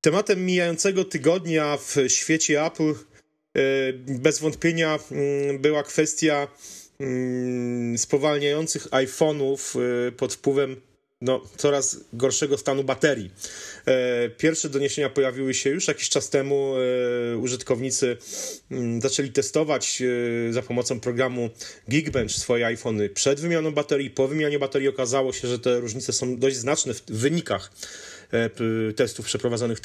Tematem mijającego tygodnia w świecie Apple bez wątpienia mm, była kwestia mm, spowalniających iPhone'ów pod wpływem no, coraz gorszego stanu baterii. E, pierwsze doniesienia pojawiły się już jakiś czas temu. E, użytkownicy mm, zaczęli testować e, za pomocą programu Geekbench swoje iPhony przed wymianą baterii. Po wymianie baterii okazało się, że te różnice są dość znaczne w wynikach testów przeprowadzonych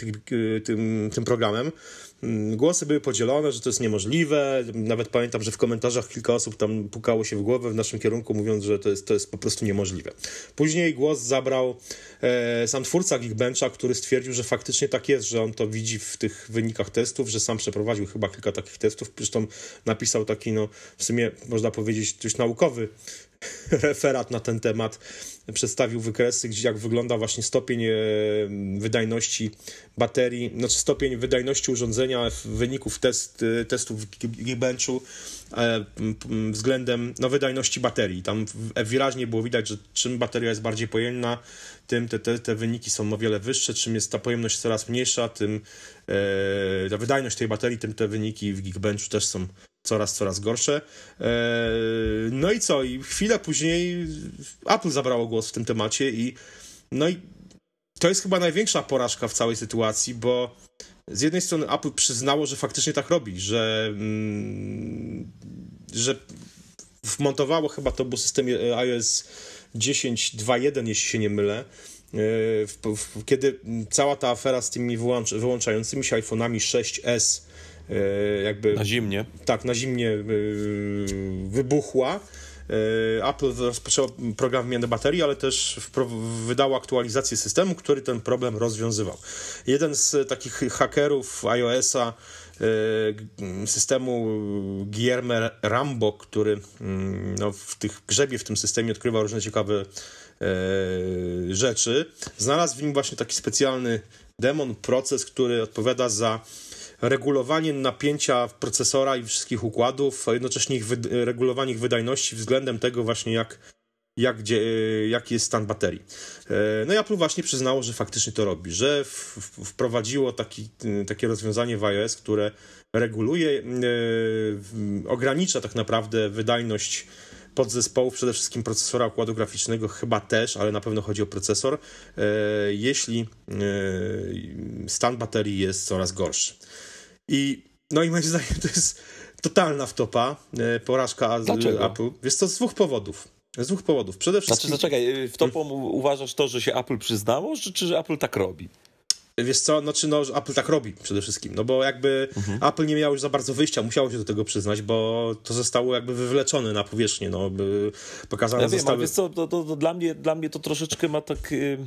tym, tym programem. Mm, głosy były podzielone, że to jest niemożliwe. Nawet pamiętam, że w komentarzach kilka osób tam pukało się w głowę w naszym kierunku, mówiąc, że to jest, to jest po prostu niemożliwe. Później głos zabrał e, sam twórca Geekbencha, który stwierdził, że faktycznie tak jest, że on to widzi w tych wynikach testów, że sam przeprowadził chyba kilka takich testów. Zresztą napisał taki, no w sumie można powiedzieć, dość naukowy referat na ten temat, przedstawił wykresy, gdzie jak wygląda właśnie stopień e, wydajności baterii, znaczy stopień wydajności urządzenia wyników test, e, testów w Geekbenchu e, względem no, wydajności baterii. Tam wyraźnie było widać, że czym bateria jest bardziej pojemna, tym te, te, te wyniki są o wiele wyższe, czym jest ta pojemność coraz mniejsza, tym ta wydajność tej baterii, tym te wyniki w Geekbenchu też są coraz, coraz gorsze. E, no i co? I chwilę później Apple zabrało głos w tym temacie i no i to jest chyba największa porażka w całej sytuacji, bo z jednej strony Apple przyznało, że faktycznie tak robi, że, mm, że wmontowało chyba to był system iOS 10.2.1, jeśli się nie mylę, e, kiedy cała ta afera z tymi wyłącz, wyłączającymi się iPhone'ami 6S E, jakby... Na zimnie. Tak, na zimnie e, wybuchła. E, Apple rozpoczęło program wymiany baterii, ale też wydało aktualizację systemu, który ten problem rozwiązywał. Jeden z takich hakerów iOS-a systemu Guillermo Rambo, który mm, no, w tych grzebie w tym systemie odkrywa różne ciekawe rzeczy, znalazł w nim właśnie taki specjalny demon, proces, który odpowiada za regulowanie napięcia procesora i wszystkich układów, a jednocześnie ich regulowanie ich wydajności względem tego właśnie jak, jak, gdzie, jaki jest stan baterii. E, no i Apple właśnie przyznało, że faktycznie to robi, że w, w, wprowadziło taki, takie rozwiązanie w iOS, które reguluje, e, ogranicza tak naprawdę wydajność podzespołów, przede wszystkim procesora układu graficznego, chyba też, ale na pewno chodzi o procesor, e, jeśli stan baterii jest coraz gorszy. I no i moim zdaniem to jest totalna wtopa, e, porażka Dlaczego? Apple. Jest to z dwóch powodów. Z dwóch powodów. Przede znaczy, wszystkim... Znaczy, zaczekaj, wtopą hmm. uważasz to, że się Apple przyznało, czy, czy że Apple tak robi? Wiesz co, znaczy no, Apple tak robi przede wszystkim, no bo jakby mhm. Apple nie miało już za bardzo wyjścia, musiało się do tego przyznać, bo to zostało jakby wywleczone na powierzchnię, no, by pokazane ja zostały... Wiem, wiesz co, to, to, to, dla, mnie, dla mnie to troszeczkę ma tak... Yy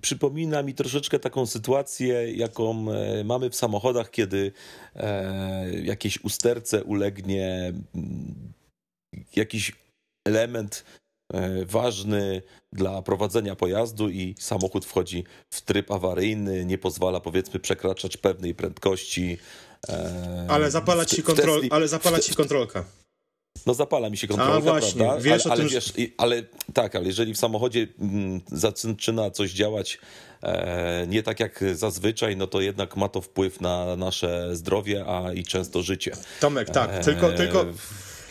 przypomina mi troszeczkę taką sytuację, jaką e, mamy w samochodach, kiedy e, jakiejś usterce ulegnie mm, jakiś element e, ważny dla prowadzenia pojazdu i samochód wchodzi w tryb awaryjny, nie pozwala powiedzmy przekraczać pewnej prędkości. Ale zapala ci, kontrol, ale zapala ci kontrolka. No zapala mi się kontrolka, A, właśnie. prawda? Wiesz ale, ale, wiesz, ale tak, ale jeżeli w samochodzie mm, zaczyna coś działać e, nie tak jak zazwyczaj, no to jednak ma to wpływ na nasze zdrowie, a i często życie. Tomek, tak, e, tylko, tylko...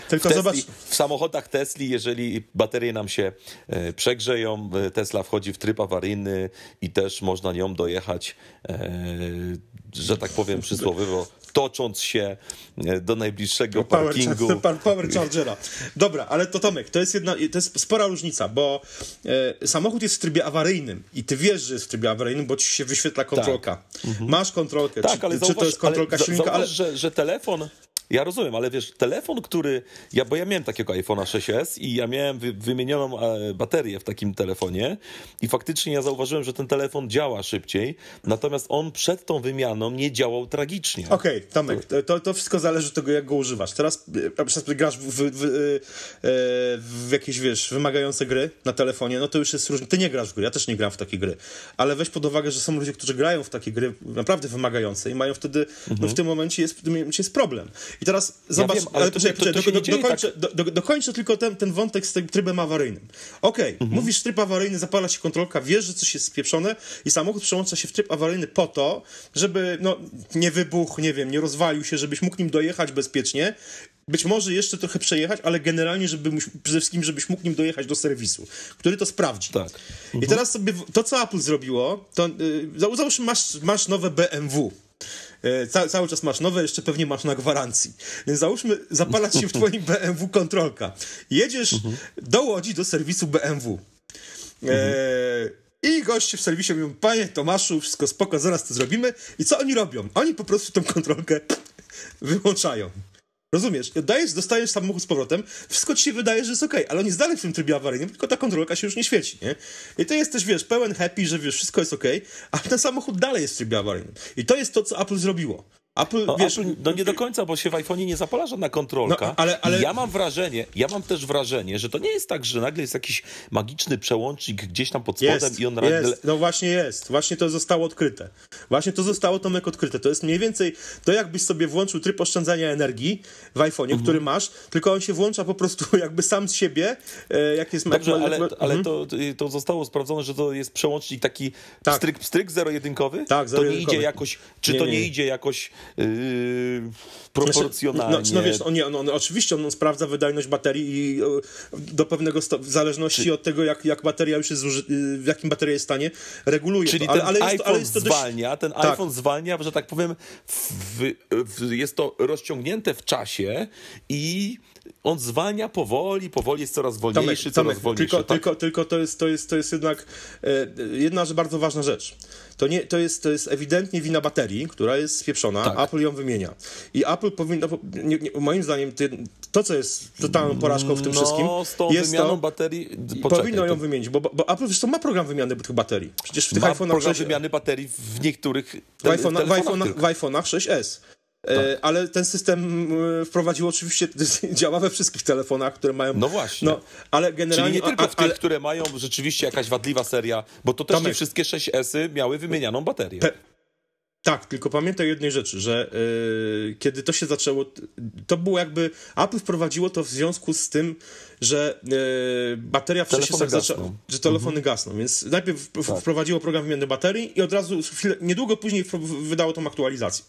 Tylko w, Tesli, zobacz. w samochodach Tesli, jeżeli baterie nam się e, przegrzeją, e, Tesla wchodzi w tryb awaryjny i też można nią dojechać, e, że tak powiem przysłowiowo, tocząc się e, do najbliższego power, parkingu. Power Chargera. Dobra, ale to Tomek, to jest jedna, to jest spora różnica, bo e, samochód jest w trybie awaryjnym i ty wiesz, że jest w trybie awaryjnym, bo ci się wyświetla kontrolka. Tak. Mhm. Masz kontrolkę. Tak, czy, ale zauważ, czy to jest kontrolka ale, silnika? Zauważ, ale... że, że telefon ja rozumiem, ale wiesz, telefon, który. Ja, bo ja miałem takiego iPhone'a 6S i ja miałem wy, wymienioną e, baterię w takim telefonie, i faktycznie ja zauważyłem, że ten telefon działa szybciej, natomiast on przed tą wymianą nie działał tragicznie. Okej, okay, Tomek, to, to wszystko zależy od tego, jak go używasz. Teraz przykład grasz w, w, w, e, w, jakieś, wiesz, wymagające gry na telefonie, no to już jest różnie. Ty nie grasz w gry, ja też nie gram w takie gry, ale weź pod uwagę, że są ludzie, którzy grają w takie gry naprawdę wymagające i mają wtedy, mhm. no w tym momencie jest, w tym momencie jest problem. I teraz zobacz, wiem, ale ale to- poczekaj, to- to do, dokończę, do, do, dokończę tylko ten, ten wątek z tym trybem awaryjnym. Okej, Mhm. mówisz tryb awaryjny, zapala się kontrolka, wiesz, że coś jest spieprzone i samochód przełącza się w tryb awaryjny po to, żeby no, nie wybuchł, nie wiem, nie rozwalił się, żebyś mógł nim dojechać bezpiecznie. Być może jeszcze trochę przejechać, ale generalnie, żeby przede wszystkim, żebyś mógł nim dojechać do serwisu, który to sprawdzi. Tak. I teraz sobie to, co Apple zrobiło, to yy, za- załóżmy, masz, masz nowe BMW. E, Ca, cały czas masz nowe, jeszcze pewnie masz na gwarancji. Więc załóżmy, zapala ci się w twoim BMW kontrolka. Jedziesz do Łodzi, do serwisu BMW. E, I goście w serwisie mówią, panie Tomaszu, wszystko spoko, zaraz to zrobimy. I co oni robią? Oni po prostu tą kontrolkę wyłączają. Rozumiesz? Dajesz, dostajesz samochód z powrotem, wszystko ci się wydaje, że jest okej, ale on jest dalej w tym trybie awaryjnym, tylko ta kontrolka się już nie świeci, nie? I to jesteś, wiesz, pełen happy, że wiesz, wszystko jest okej, ale ten samochód dalej jest w trybie awaryjnym. I to jest to, co Apple zrobiło. Apple, No, wiesz... Apple, no nie do końca, bo się w iPhone'ie nie zapala żadna kontrolka. No, ale- ale- Ja mam wrażenie, ja mam też wrażenie, że to nie jest tak, że nagle jest jakiś magiczny przełącznik gdzieś tam pod spodem Jest, i on nagle... jest, no właśnie jest, właśnie to zostało odkryte. Właśnie to zostało, Tomek, odkryte. To jest mniej więcej to, jakbyś sobie włączył tryb oszczędzania energii w iPhone'ie, Mhm. który masz, tylko on się włącza po prostu jakby sam z siebie, e, jak jest... Dobrze, jak- ale, ale mhm. to, to zostało sprawdzone, że to jest przełącznik taki Tak. pstryk, pstryk zero-jedynkowy? Tak, To nie zero-jedynkowy. idzie jakoś, czy Nie, to nie, nie. idzie jakoś yy, proporcjonalnie? No, no wiesz, on, nie, on, on, oczywiście on sprawdza wydajność baterii i do pewnego stopnia, w zależności od tego, jak, jak bateria już jest, zuży, w jakim bateria jest stanie, reguluje Czyli to. Ale, ten ale jest, ale jest to dość... zwalnia, ten Tak. iPhone zwalnia, że tak powiem, w, w, jest to rozciągnięte w czasie i on zwalnia powoli, powoli jest coraz wolniejszy, Tomek, coraz Tomek, wolniejszy. tylko, tak? tylko, tylko to, jest, to, jest, to jest jednak e, jedna że bardzo ważna rzecz. To, nie, to, jest, to jest ewidentnie wina baterii, która jest spieprzona, Tak. Apple ją wymienia. I Apple powinno, nie, nie, moim zdaniem, to co jest totalną porażką w tym no, wszystkim, z tą jest wymianą to, baterii... Poczekaj, powinno ją to wymienić, bo, bo Apple zresztą ma program wymiany tych baterii. Przecież w tych ma iPhone'ach program 6, wymiany baterii w niektórych w iPhone'ach, w iPhone'ach, w iPhone'ach 6S. E, ale ten system e, wprowadził oczywiście, działa we wszystkich telefonach, które mają... No właśnie. No, ale Czyli generalnie... nie tylko w tych, ale, które mają rzeczywiście jakaś wadliwa seria, bo to też Tomek. nie wszystkie 6S-y miały wymienianą baterię. Pe- Tak, tylko pamiętaj jednej rzeczy, że yy, kiedy to się zaczęło, to było jakby, Apple wprowadziło to w związku z tym, że yy, bateria w Telefony czasach zaczęła, gasną. że telefony gasną, więc najpierw Tak. wprowadziło program wymiany baterii i od razu, chwilę, niedługo później wydało tą aktualizację.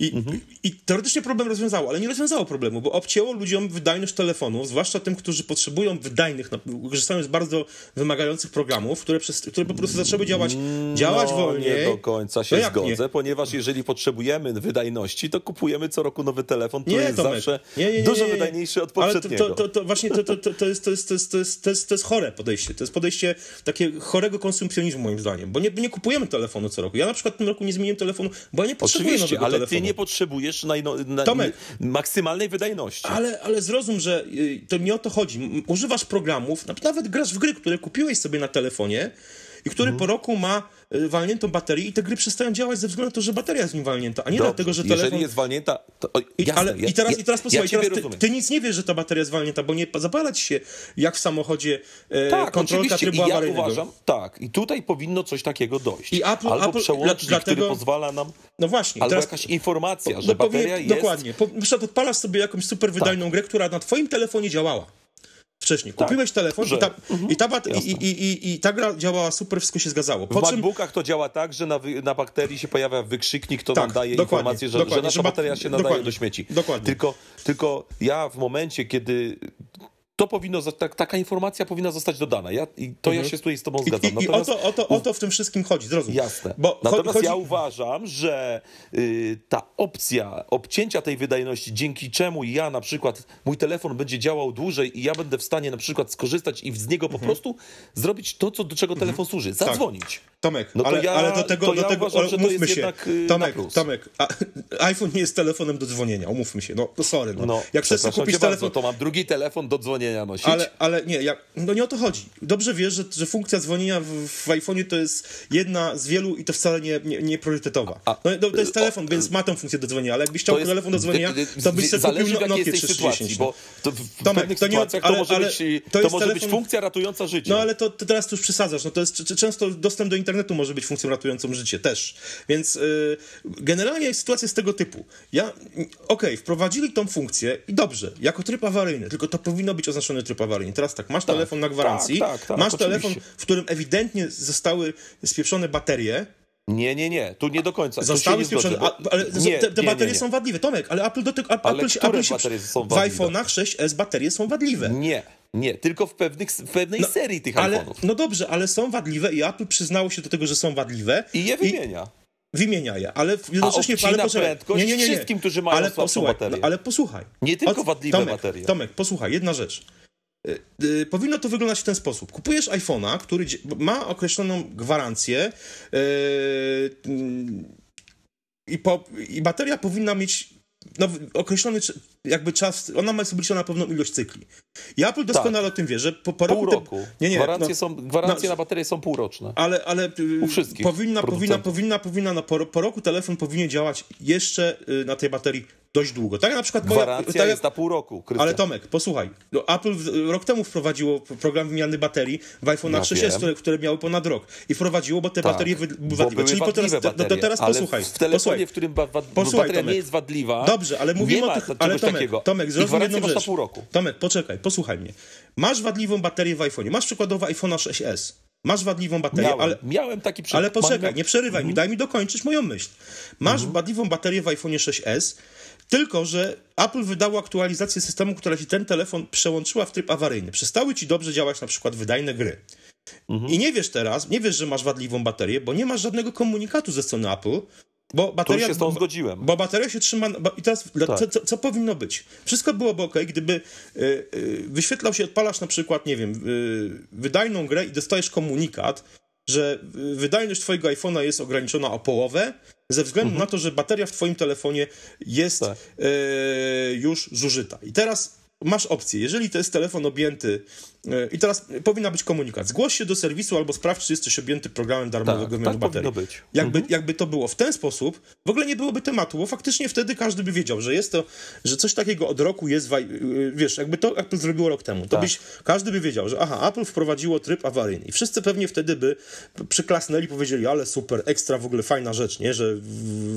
I, Mhm. I teoretycznie problem rozwiązało, ale nie rozwiązało problemu, bo obcięło ludziom wydajność telefonów, zwłaszcza tym, którzy potrzebują wydajnych, korzystają z bardzo wymagających programów, które, przez, które po prostu zaczęły działać, działać no, wolniej. nie do końca się No zgodzę, nie? ponieważ jeżeli potrzebujemy wydajności, to kupujemy co roku nowy telefon, który Nie, jest Tomek. zawsze Nie, nie, nie, dużo nie, nie. wydajniejszy od Ale to, poprzedniego. to, to, to właśnie to, to, to, to, jest, to, jest, to, jest, to, jest, to, jest, to, jest, to jest chore podejście. To jest podejście takie chorego konsumpcjonizmu moim zdaniem, bo nie, nie kupujemy telefonu co roku. Ja na przykład w tym roku nie zmieniłem telefonu, bo ja nie potrzebuję Oczywiście, nowego ale telefonu. ty nie potrzebujesz najno, na, Tomek. maksymalnej wydajności. Ale, ale zrozum, że y, to nie o to chodzi. Używasz programów, na- nawet grasz w gry, które kupiłeś sobie na telefonie i który Mhm. po roku ma y, walniętą baterię i te gry przestają działać ze względu na to, że bateria jest w nim walnięta, a nie Dobrze, dlatego, że telefon... Jeżeli jest walnięta, to o, I, jasne, ale, ja, i, teraz, ja, I teraz posłuchaj, ja teraz ty, ty nic nie wiesz, że ta bateria jest walnięta, bo nie zapala ci się jak w samochodzie e, Tak, kontrolka trybu I ja awaryjnego. uważam, tak, i tutaj powinno coś takiego dojść. I Apple- Albo Apple- przełącznik, dla- dlatego- który pozwala nam, No właśnie. albo teraz, jakaś informacja, no że powinien- bateria jest... Tak. Dokładnie. Po, na przykład odpalasz sobie jakąś super wydajną grę, która na twoim telefonie działała. Wcześniej. Tak, Kupiłeś telefon i ta, i, ta bat- i, i, i, ta gra działała super, wszystko się zgadzało. W Po czym MacBookach to działa tak, że na, na bakterii się pojawia wykrzyknik, to Tak, nam daje informację, że, że nasza że bateria się nadaje do śmieci. dokładnie. Tylko, tylko ja w momencie, kiedy to powinno, tak, taka informacja powinna zostać dodana. Ja, I to ja się tutaj z tobą Mhm. I, zgadzam. i, i o, to, o, to, o to w tym wszystkim chodzi, zrozum. Jasne. Bo Natomiast chodzi... ja uważam, że y, ta opcja obcięcia tej wydajności, dzięki czemu ja na przykład, mój telefon będzie działał dłużej i ja będę w stanie na przykład skorzystać i z niego Mhm. po prostu zrobić to, co, do czego telefon służy. Zadzwonić. Tomek, No to ale, ja- ale do tego, to do ja tego uważam, ale że to umówmy jest się. jednak, y, Tomek. Tomek, a, iPhone nie jest telefonem do dzwonienia, umówmy się. No, sorry. No. No, Jak chcesz kupić telefon, bardzo, to mam drugi telefon do dzwonienia dzwonienia nosić. Ale, ale nie, ja, no nie o to chodzi. Dobrze wiesz, że, że funkcja dzwonienia w, w iPhone'ie to jest jedna z wielu i to wcale nie, nie, nie priorytetowa. A- No, no, to jest telefon, więc ma tą funkcję do dzwonienia, ale jakbyś chciał jest- telefon do dzwonienia, to byś sobie kupił jakiej Nokia jesteś sytuacji, 310. bo to w, Tomek, pewnych to nie- sytuacjach to ale- może, ale być, to to może być telefon- funkcja ratująca życie. No ale to, to teraz tu już przesadzasz. No to jest często dostęp do internetu może być funkcją ratującą życie też. Więc y, generalnie sytuacja jest tego typu. Ja, okej, wprowadzili tą funkcję i dobrze, jako tryb awaryjny, tylko to powinno być oznaczony tryb awaryjny. Teraz tak, masz telefon na gwarancji, tak, tak, masz oczywiście. telefon, w którym ewidentnie zostały spieprzone baterie, Nie, nie, nie, tu nie do końca. Zostały spieprzone, ale nie, te, te nie, baterie nie, są wadliwe. Tomek, ale Apple do tego... Ale Apple, które Apple się, baterie są W wadliwe? iPhone'ach 6s baterie są wadliwe. Nie, nie, tylko w, pewnych, w pewnej serii tych ale, iPhone'ów. No dobrze, ale są wadliwe i Apple przyznało się do tego, że są wadliwe. I je wymienia. Wymienia je, ale jednocześnie... obcina ale posłuchaj, prędkość wszystkim, którzy mają ale posłuchaj, baterię. no, ale posłuchaj. Nie tylko Od- wadliwe Tomek, baterie. Tomek, posłuchaj, jedna rzecz. Y, y, Powinno to wyglądać w ten sposób. Kupujesz iPhone'a, który ma określoną gwarancję yy, mm, i, po, i bateria powinna mieć no, określony jakby czas, ona ma sobie liczona na pewną ilość cykli. I Apple doskonale o tym wie, że po, po Tak. Pół roku... te- roku. Nie, nie, gwarancje no, są, gwarancje no, na baterie są półroczne. ale, ale y, U wszystkich powinna, powinna, powinna, powinna, no, po, po roku telefon powinien działać jeszcze y, na tej baterii dość długo. Tak jak na przykład moja, Gwarancja tak jest na pół roku, Krystian. ale Tomek, posłuchaj. No, Apple rok temu wprowadziło program wymiany baterii w iPhone'ach Ja 6s, wiem. które, które miały ponad rok. I wprowadziło, bo te Tak, baterie wadliwe. Czyli po teraz, no to baterie, teraz ale posłuchaj. w telefonie, posłuchaj. w którym ba, ba, Posłuchaj, bateria Tomek. nie jest wadliwa, Dobrze, ale mówimy o tych... czegoś Ale Tomek, takiego. Tomek zrozum jedną rzecz. pół roku. Tomek, poczekaj, posłuchaj mnie. Masz wadliwą baterię w iPhone'ie. Masz przykładowo iPhone'a 6s. Masz wadliwą baterię, Miałem, ale... miałem taki przykład. Ale poczekaj, Mam- nie przerywaj Mhm. mi, daj mi dokończyć moją myśl. Masz wadliwą baterię w iPhone 6s, tylko że Apple wydało aktualizację systemu, która ci ten telefon przełączyła w tryb awaryjny. Przestały ci dobrze działać na przykład wydajne gry. Mhm. I nie wiesz teraz, nie wiesz, że masz wadliwą baterię, bo nie masz żadnego komunikatu ze strony Apple, bo bateria... już się z tą zgodziłem. bo bateria się trzyma. Bo, I teraz Tak. co, co, co powinno być? Wszystko byłoby ok, gdyby y, y, wyświetlał się, odpalasz na przykład, nie wiem, y, wydajną grę i dostajesz komunikat, że wydajność twojego iPhone'a jest ograniczona o połowę, ze względu na to, że bateria w twoim telefonie jest Mhm. Tak. już zużyta. I teraz masz opcję, jeżeli to jest telefon objęty y, i teraz powinna być komunikat, zgłoś się do serwisu albo sprawdź, czy jesteś objęty programem darmowego Tak, wymiany tak baterii. być. Jakby, jakby to było w ten sposób, w ogóle nie byłoby tematu, bo faktycznie wtedy każdy by wiedział, że jest to, że coś takiego od roku jest, i- wiesz, jakby to Apple zrobiło rok temu, to Tak. byś, każdy by wiedział, że aha, Apple wprowadziło tryb awaryjny. I wszyscy pewnie wtedy by przyklasnęli, powiedzieli, ale super, ekstra, w ogóle fajna rzecz, nie, że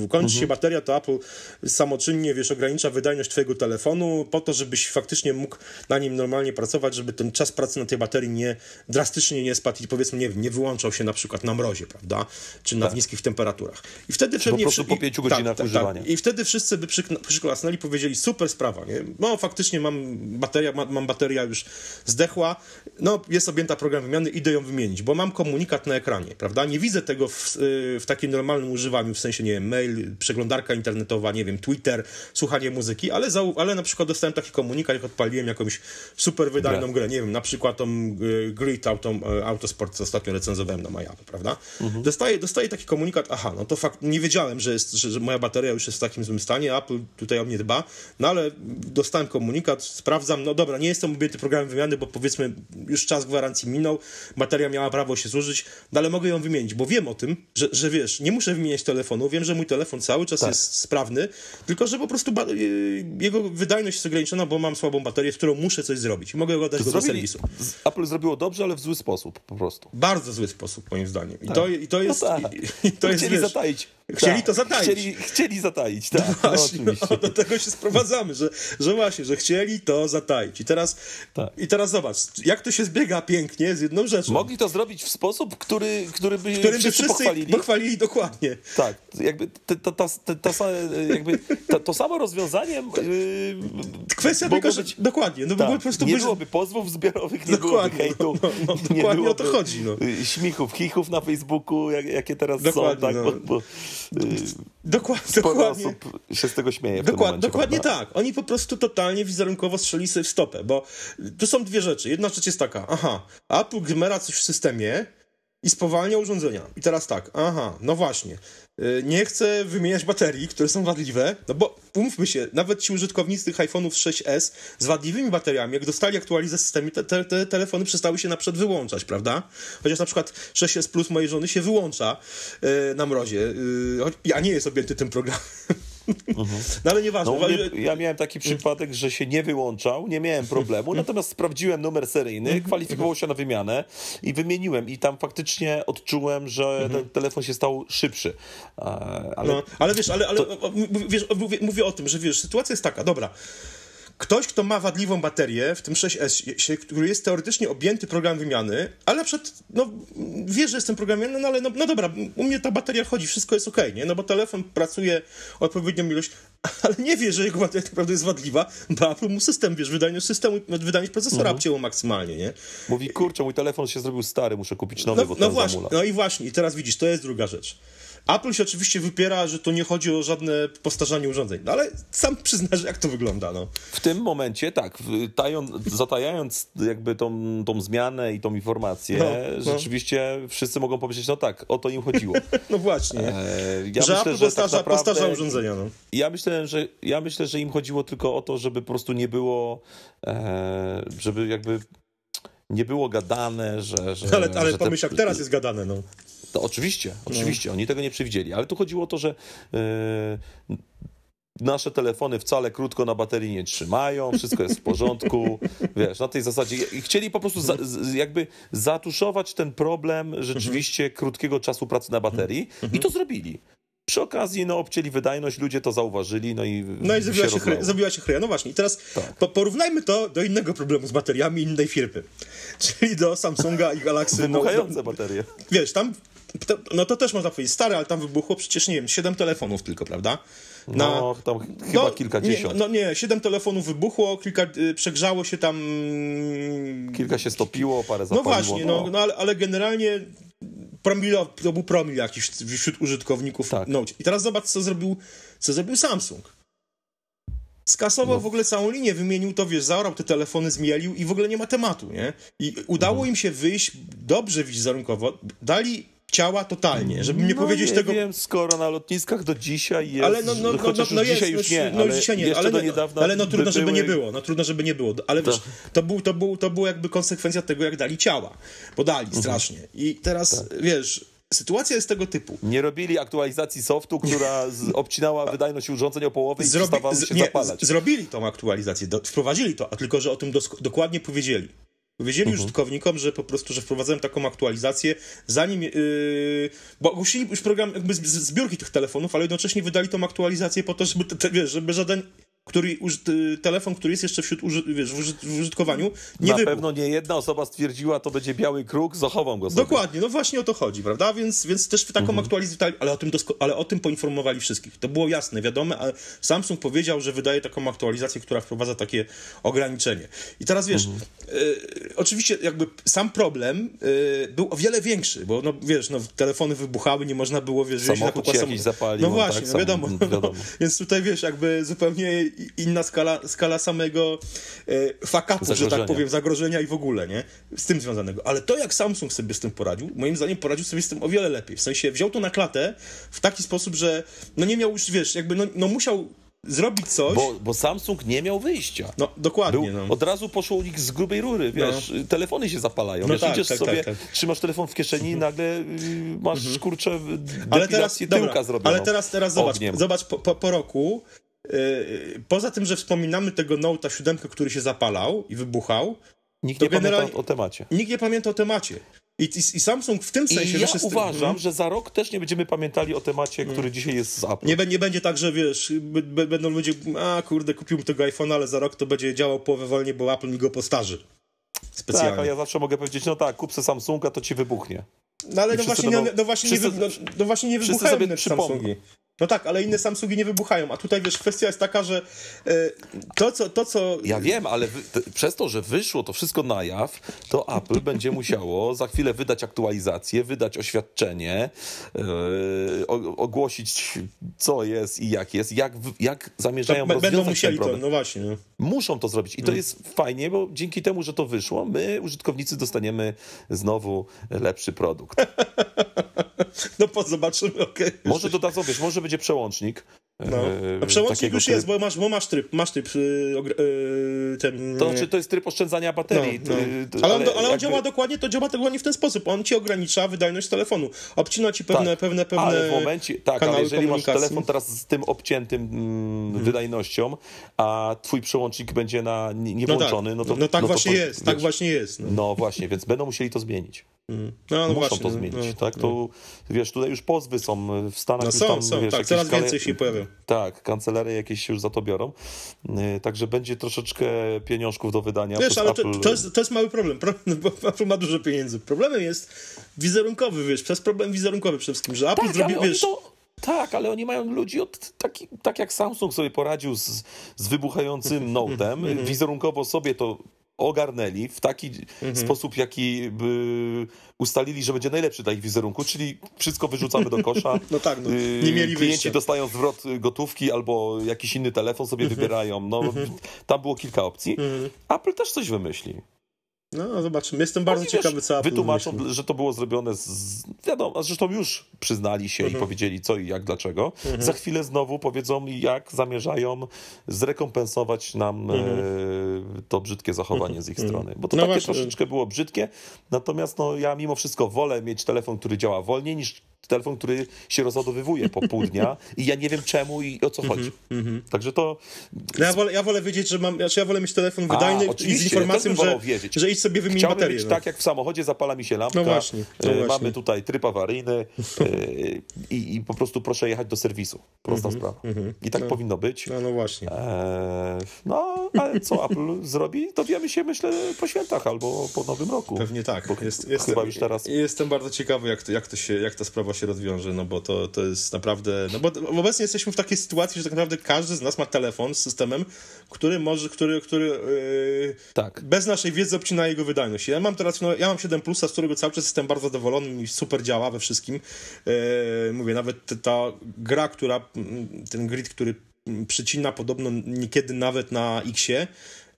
kończy się bateria, to Apple samoczynnie, wiesz, ogranicza wydajność twojego telefonu po to, żebyś faktycznie mógł na nim normalnie pracować, żeby ten czas pracy na tej baterii nie drastycznie nie spadł i powiedzmy, nie nie wyłączał się na przykład na mrozie, prawda, czy na niskich temperaturach. I wtedy po pewnie... prostu wszy- po pięciu tak, godzinach tak, używania. Tak. I wtedy wszyscy by przyk- przyklasnęli, powiedzieli, super sprawa, nie? No faktycznie mam bateria, ma, mam bateria już zdechła, no jest objęta program wymiany, idę ją wymienić, bo mam komunikat na ekranie, prawda? Nie widzę tego w, y, w takim normalnym używaniu, w sensie, nie wiem, mail, przeglądarka internetowa, nie wiem, Twitter, słuchanie muzyki, ale, zau- ale na przykład dostałem taki komunikat, jak odpaliłem jakąś super wydajną Grę. grę, nie wiem, na przykład tą y, Grid Auto, y, Autosport, co ostatnio recenzowałem na Majapu, prawda? Mhm. Dostaję, dostaję taki komunikat, aha, no to fakt, nie wiedziałem, że, jest, że, moja bateria już jest w takim złym stanie, Apple tutaj o mnie dba, no ale dostałem komunikat, sprawdzam, no dobra, nie jestem objęty programem wymiany, bo powiedzmy już czas gwarancji minął, bateria miała prawo się zużyć, no ale mogę ją wymienić, bo wiem o tym, że, że wiesz, nie muszę wymieniać telefonu, wiem, że mój telefon cały czas Tak. jest sprawny, tylko że po prostu y, jego wydajność jest ograniczona, bo mam słabą baterię, z którą muszę coś zrobić mogę go dać do serwisu. Apple zrobiło dobrze, ale w zły sposób po prostu. Bardzo zły sposób, moim zdaniem. I, to, i to jest... No tak. i, i to jest chcieli wiesz, zataić. Chcieli Tak. to zataić. Chcieli, chcieli zataić, tak. No, Właśnie, oczywiście. no, do tego się sprowadzamy, że, że właśnie, że chcieli to zataić. I teraz, Tak. I teraz zobacz, jak to się zbiega pięknie z jedną rzeczą. Mogli to zrobić w sposób, który, który by którym by wszyscy wszyscy pochwalili. pochwalili dokładnie. Tak, jakby ta, ta, ta, jakby to samo rozwiązanie yy, Kwestia tylko, że dokładnie, no bo tak, po prostu nie by- byłoby pozwów zbiorowych, nie Dokładnie, byłoby hejtu, no, no, nie dokładnie o to chodzi, no. y, śmichów, chichów na Facebooku, jak, jakie teraz Dokładnie, są, tak, no. bo, bo y, Dokładnie, sporo dokładnie. osób się z tego śmieje Dokład, momencie. dokładnie prawda? tak. Oni po prostu totalnie wizerunkowo strzeli sobie w stopę, bo tu są dwie rzeczy. Jedna rzecz jest taka, aha, Apple gmera coś w systemie, i spowalnia urządzenia. I teraz tak, aha, no właśnie. Y, nie chcę wymieniać baterii, które są wadliwe, no bo umówmy się, nawet ci użytkownicy iPhone'ów 6S z wadliwymi bateriami, jak dostali aktualizację systemu, te, te, te, telefony przestały się na przykład wyłączać, prawda? Chociaż na przykład 6S Plus mojej żony się wyłącza yy, na mrozie, yy, a nie jest objęty tym programem. Mhm. No ale nieważne. No, nie, ja miałem taki przypadek, że się nie wyłączał, nie miałem problemu, mhm. natomiast sprawdziłem numer seryjny, mhm. kwalifikował się na wymianę i wymieniłem i tam faktycznie odczułem, że ten telefon się stał szybszy. Ale, no, ale wiesz, ale, ale to... wiesz, mówię, mówię o tym, że wiesz, sytuacja jest taka, dobra, Ktoś, kto ma wadliwą baterię, w tym 6S, który jest teoretycznie objęty programem wymiany, ale przykład, no, wie, że jestem programem, no ale no, no dobra, u mnie ta bateria chodzi, wszystko jest ok, nie? No bo telefon pracuje odpowiednią ilość, ale nie wie, że jego bateria tak naprawdę jest wadliwa, bo Apple mu system, wiesz, wydajność systemu, wydajność procesora mhm. obcięło maksymalnie, nie? Mówi, kurczę, mój telefon się zrobił stary, muszę kupić nowy, no, bo no właśnie, No i właśnie, i teraz widzisz, to jest druga rzecz. Apple się oczywiście wypiera, że to nie chodzi o żadne postarzanie urządzeń, no ale sam przyznasz, jak to wygląda. No. W tym momencie tak, zatajając jakby tą, tą zmianę i tą informację, no, no. rzeczywiście wszyscy mogą powiedzieć, no tak, o to im chodziło. no właśnie. E, ja że myślę, Apple że postarza, tak naprawdę, postarza urządzenia. No. Ja, myślę, że, ja myślę, że im chodziło tylko o to, żeby po prostu nie było, e, żeby jakby nie było gadane, że... że ale ale że pomyśl, te... jak teraz jest gadane, no. To oczywiście, oczywiście, no. oni tego nie przewidzieli, ale tu chodziło o to, że yy, nasze telefony wcale krótko na baterii nie trzymają, wszystko jest w porządku, wiesz, na tej zasadzie. I chcieli po prostu za, jakby zatuszować ten problem rzeczywiście krótkiego czasu pracy na baterii i to zrobili. Przy okazji, no, obcięli wydajność, ludzie to zauważyli, no i No i zrobiła się, się, zrobiła się chryja. No właśnie, i teraz tak. po, porównajmy to do innego problemu z bateriami innej firmy, czyli do Samsunga i Galaxy. Wybuchające no, baterie. Wiesz, tam to, no to też można powiedzieć stare, ale tam wybuchło przecież, nie wiem, 7 telefonów tylko, prawda? Na, no, tam chyba no, kilkadziesiąt. Nie, no nie, 7 telefonów wybuchło, kilka, y, przegrzało się tam... Kilka się stopiło, parę zapaliło. No właśnie, no, no ale, ale generalnie promilo, to był promil jakiś wśród użytkowników tak. Note. I teraz zobacz, co zrobił, co zrobił Samsung. Skasował no. w ogóle całą linię, wymienił to, wiesz, zaorał te telefony, zmielił i w ogóle nie ma tematu, nie? I udało mhm. im się wyjść, dobrze wizerunkowo, dali ciała totalnie, żeby nie no powiedzieć nie tego... wiem, skoro na lotniskach do dzisiaj jest, ale no, no, no, chociaż no, no jest, dzisiaj już nie, no, ale dzisiaj nie, ale, do niedawna ale no trudno, by żeby nie było, no trudno, żeby nie było, ale wiesz, to, był, to, był, to było jakby konsekwencja tego, jak dali ciała, bo dali mhm. strasznie i teraz, tak. wiesz, sytuacja jest tego typu. Nie robili aktualizacji softu, która obcinała wydajność urządzeń o połowę i Zrobi, się nie, zapalać. Zrobili tą aktualizację, do, wprowadzili to, a tylko, że o tym dokładnie powiedzieli. Powiedzieli uh-huh. użytkownikom, że po prostu, że wprowadzałem taką aktualizację, zanim. Yy, bo ogłosili już program jakby zbiórki tych telefonów, ale jednocześnie wydali tą aktualizację po to, żeby, te, wiesz, żeby żaden który, telefon, który jest jeszcze wśród uży, wiesz, w użytkowaniu, nie Na wybuchł. pewno nie jedna osoba stwierdziła, to będzie biały kruk, zachowam go sobie. Dokładnie, no właśnie o to chodzi, prawda? Więc, więc też taką mhm. aktualizację, ale o, tym ale o tym poinformowali wszystkich. To było jasne, wiadome, ale Samsung powiedział, że wydaje taką aktualizację, która wprowadza takie ograniczenie. I teraz wiesz, mhm. y, oczywiście jakby sam problem y, był o wiele większy, bo no wiesz, no, telefony wybuchały, nie można było, wiesz, Samochód się jakiś zapalił. No właśnie, tak, no, wiadomo, no, wiadomo. więc tutaj wiesz, jakby zupełnie inna skala, skala samego e, fakapu, że tak powiem, zagrożenia i w ogóle, nie? Z tym związanego. Ale to, jak Samsung sobie z tym poradził, moim zdaniem poradził sobie z tym o wiele lepiej. W sensie wziął to na klatę w taki sposób, że no nie miał już, wiesz, jakby no, no musiał zrobić coś. Bo, bo, Samsung nie miał wyjścia. No, dokładnie. Był, no. Od razu poszło u nich z grubej rury, no. wiesz, no. telefony się zapalają. No wiesz, tak, idziesz tak, sobie, tak, tak. trzymasz telefon w kieszeni i nagle y, masz, mhm. kurczę, ale teraz, tyłka dobra, zrobioną. Ale teraz, teraz zobacz, zobacz po, po, po roku poza tym, że wspominamy tego Note'a 7, który się zapalał i wybuchał, Nikt nie pamięta o temacie. Nikt nie pamięta o temacie. I, i, i Samsung w tym sensie... I ja uważam, hmm. że za rok też nie będziemy pamiętali o temacie, który hmm. dzisiaj jest z Apple. Nie, nie będzie tak, że wiesz, będą ludzie, a kurde, kupiłem tego iPhone'a, ale za rok to będzie działał połowę wolniej, bo Apple mi go postarzy. Specjalnie. Tak, a ja zawsze mogę powiedzieć, no tak, kup sobie Samsunga, to ci wybuchnie. No ale no właśnie, będą, no, no, właśnie nie, no, no właśnie nie wybuchają sobie Samsungi. No tak, ale inne Samsungi nie wybuchają, a tutaj wiesz, kwestia jest taka, że e, to, co, to, co... Ja wiem, ale wy, przez to, że wyszło to wszystko na jaw, to Apple będzie musiało za chwilę wydać aktualizację, wydać oświadczenie, yy, ogłosić co jest i jak jest, jak, jak zamierzają to rozwiązać Będą musieli ten to, no właśnie. No. Muszą to zrobić i to mm. jest fajnie, bo dzięki temu, że to wyszło, my, użytkownicy, dostaniemy znowu lepszy produkt. No po zobaczymy, okej. Okay. Może dodadzą, wiesz, może będzie przełącznik. No. E, A przełącznik już tryb... jest, bo masz, bo masz tryb, masz tryb yy, ten... To znaczy, to jest tryb oszczędzania baterii. No, no. Ale, on, ale on jakby... działa dokładnie, to działa dokładnie w ten sposób. On ci ogranicza wydajność telefonu. Obcina ci pewne, tak, pewne, pewne ale w momencie, tak, ale jeżeli masz telefon teraz z tym obciętym mm, hmm. wydajnością, a twój przełącznik będzie na niewłączony, no, tak. no to... No tak no właśnie to, jest, wiesz, tak właśnie jest. No. no właśnie, więc będą musieli to zmienić. No, no Muszą właśnie, to zmienić, no, tak? To, no. wiesz, tutaj już pozwy są w Stanach. No są, tam, są, wiesz, tak, coraz więcej się pojawia. Tak, kancelerie jakieś się już za to biorą. Y, także będzie troszeczkę pieniążków do wydania. Wiesz, ale Apple... to, to, jest, to jest mały problem, bo Apple ma dużo pieniędzy. Problemem jest wizerunkowy, wiesz, przez problem wizerunkowy przede wszystkim, że Apple tak, zrobi, wiesz... To... Tak, ale oni mają ludzi od taki, tak jak Samsung sobie poradził z, z wybuchającym Note'em, mhm. wizerunkowo sobie to ogarnęli w taki mhm. sposób, jaki by ustalili, że będzie najlepszy dla ich wizerunku, czyli wszystko wyrzucamy do kosza. No tak, no. nie mieli Klienci wyjścia. dostają zwrot gotówki albo jakiś inny telefon sobie mhm. wybierają. No, mhm. Tam było kilka opcji. Mhm. Apple też coś wymyśli. No, zobaczymy. Jestem bardzo ciekawy, co Apple Wytłumaczą, myśli. że to było zrobione z... Wiadomo, zresztą już przyznali się mhm. i powiedzieli co i jak, dlaczego. Mhm. Za chwilę znowu powiedzą, jak zamierzają zrekompensować nam mhm. e, to brzydkie zachowanie z ich mhm. strony. Bo to no takie właśnie. troszeczkę było brzydkie, natomiast no, ja mimo wszystko wolę mieć telefon, który działa wolniej, niż telefon, który się rozładowywuje po pół dnia i ja nie wiem czemu i o co chodzi. Mm -hmm. Także to... No ja, wolę, ja wolę wiedzieć, że mam, znaczy ja wolę mieć telefon wydajny A, i z informacją, że, wiedzieć. że idź sobie wymień Chciałbym baterię. Mieć no. tak jak w samochodzie, zapala mi się lampka, no właśnie, no e, właśnie. mamy tutaj tryb awaryjny e, i, i, po prostu proszę jechać do serwisu. Prosta -hmm. sprawa. I tak no. powinno być. No, no właśnie. E, no, ale co Apple zrobi, dowiemy się myślę po świętach albo po nowym roku. Pewnie tak. Jest, jest, chyba już teraz... Jestem bardzo ciekawy, jak to, jak to się, jak ta sprawa się rozwiąże, no bo to, to jest naprawdę, no bo obecnie jesteśmy w takiej sytuacji, że tak naprawdę każdy z nas ma telefon z systemem, który może, który, który yy, tak. bez naszej wiedzy obcina jego wydajność. Ja mam teraz, no, ja mam 7 Plusa, z którego cały czas jestem bardzo zadowolony i super działa we wszystkim. Yy, mówię, nawet ta gra, która, ten grid, który przycina podobno niekiedy nawet na Xie,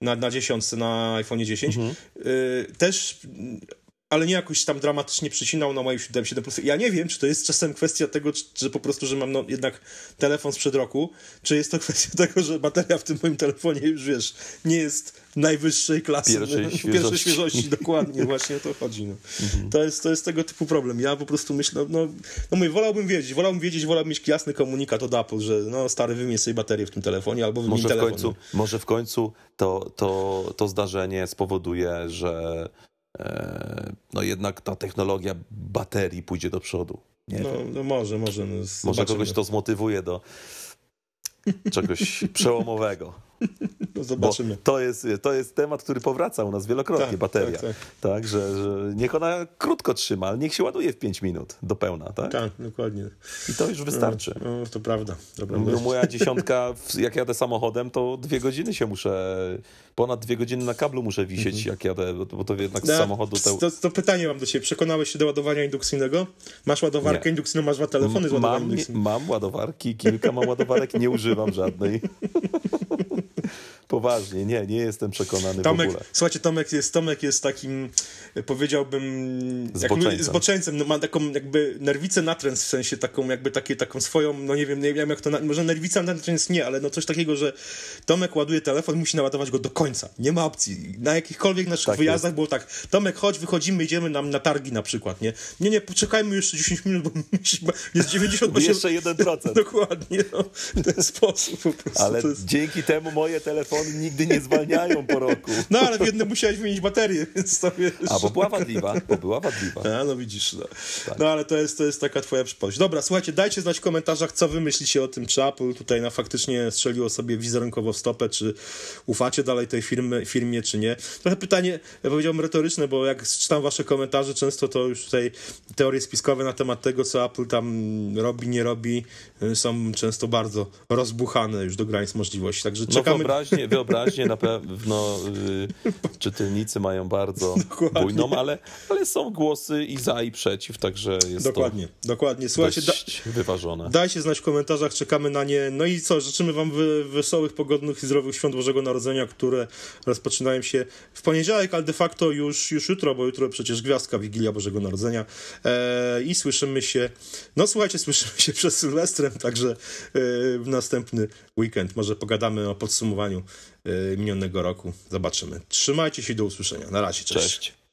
na, na dziesiątce, na iPhone 10, mhm. yy, też ale nie jakoś tam dramatycznie przycinał na moim 7, 7 Plus. Ja nie wiem, czy to jest czasem kwestia tego, że po prostu, że mam no, jednak telefon sprzed roku, czy jest to kwestia tego, że bateria w tym moim telefonie już, wiesz, nie jest najwyższej klasy. Pierwszej świeżości. Pierwszej świeżości, dokładnie, właśnie o to chodzi. No. Mhm. To, jest, to jest tego typu problem. Ja po prostu myślę, no, no mówię, wolałbym wiedzieć, wolałbym wiedzieć, wolałbym mieć jasny komunikat od Apple, że no stary, wymień sobie baterię w tym telefonie, albo wymień może telefon. W końcu, no. Może w końcu to, to, to zdarzenie spowoduje, że no jednak ta technologia baterii pójdzie do przodu. Nie no, no może, może. No może kogoś to zmotywuje do czegoś przełomowego. No zobaczymy. Bo to jest, to jest temat, który powraca u nas wielokrotnie, tak, bateria. Tak, tak. tak że, że, niech ona krótko trzyma, ale niech się ładuje w 5 minut do pełna, tak? Tak, dokładnie. I to już wystarczy. No, no to prawda. Dobra, no, moja dziesiątka, jak jadę samochodem, to dwie godziny się muszę, ponad dwie godziny na kablu muszę wisieć, mhm. jak jadę, bo to jednak z no, samochodu... Te... To, to, pytanie mam do ciebie. Przekonałeś się do ładowania indukcyjnego? Masz ładowarkę nie. indukcyjną, masz dwa telefony z ładowaniem mam, mam ładowarki, kilka mam ładowarek, nie używam żadnej. Poważnie, nie, nie jestem przekonany Tomek, w ogóle. Słuchajcie, Tomek jest, Tomek jest takim, powiedziałbym, zboczeńcem. zboczeńcem. No, ma taką jakby nerwicę natręs, w sensie taką jakby takie, taką swoją, no nie wiem, nie wiem jak to, może nerwica natręs nie, ale no coś takiego, że Tomek ładuje telefon, musi naładować go do końca. Nie ma opcji. Na jakichkolwiek naszych tak wyjazdach jest. było tak, Tomek, chodź, wychodzimy, idziemy nam na targi na przykład, nie? Nie, nie, poczekajmy jeszcze 10 minut, bo jest 98... jeszcze 1%. Dokładnie, no, w ten sposób po prostu. Ale jest... dzięki temu moje telefony nigdy nie zwalniają po roku. No, ale w jednym musiałeś wymienić baterię, więc to wiesz. A, bo była wadliwa, bo była wadliwa. A, no widzisz, no. Tak. no ale to jest, to jest taka twoja przypowieść. Dobra, słuchajcie, dajcie znać w komentarzach, co wy myślicie o tym, czy Apple tutaj na faktycznie strzeliło sobie wizerunkowo w stopę, czy ufacie dalej tej firmy, firmie, czy nie. Trochę pytanie, ja powiedziałbym retoryczne, bo jak czytam wasze komentarze, często to już tutaj teorie spiskowe na temat tego, co Apple tam robi, nie robi, y, są często bardzo rozbuchane już do granic możliwości. Także No czekamy. wyobraźnie, wyobraźnie na pewno y, czytelnicy mają bardzo Dokładnie. Bujną, ale, ale są głosy i za i przeciw, także jest Dokładnie, dokładnie. to Słuchajcie, da, wyważone. dajcie znać w komentarzach, czekamy na nie. No i co, życzymy wam wy, wesołych, pogodnych i zdrowych świąt Bożego Narodzenia, które rozpoczynają się w poniedziałek, ale de facto już, już jutro, bo jutro przecież gwiazdka Wigilia Bożego Narodzenia. E, I słyszymy się, no słuchajcie, słyszymy się przed Sylwestrem, także e, w następny weekend. Może pogadamy o podsumowaniu e, minionego roku. Zobaczymy. Trzymajcie się do usłyszenia. Na razie, cześć. Cześć.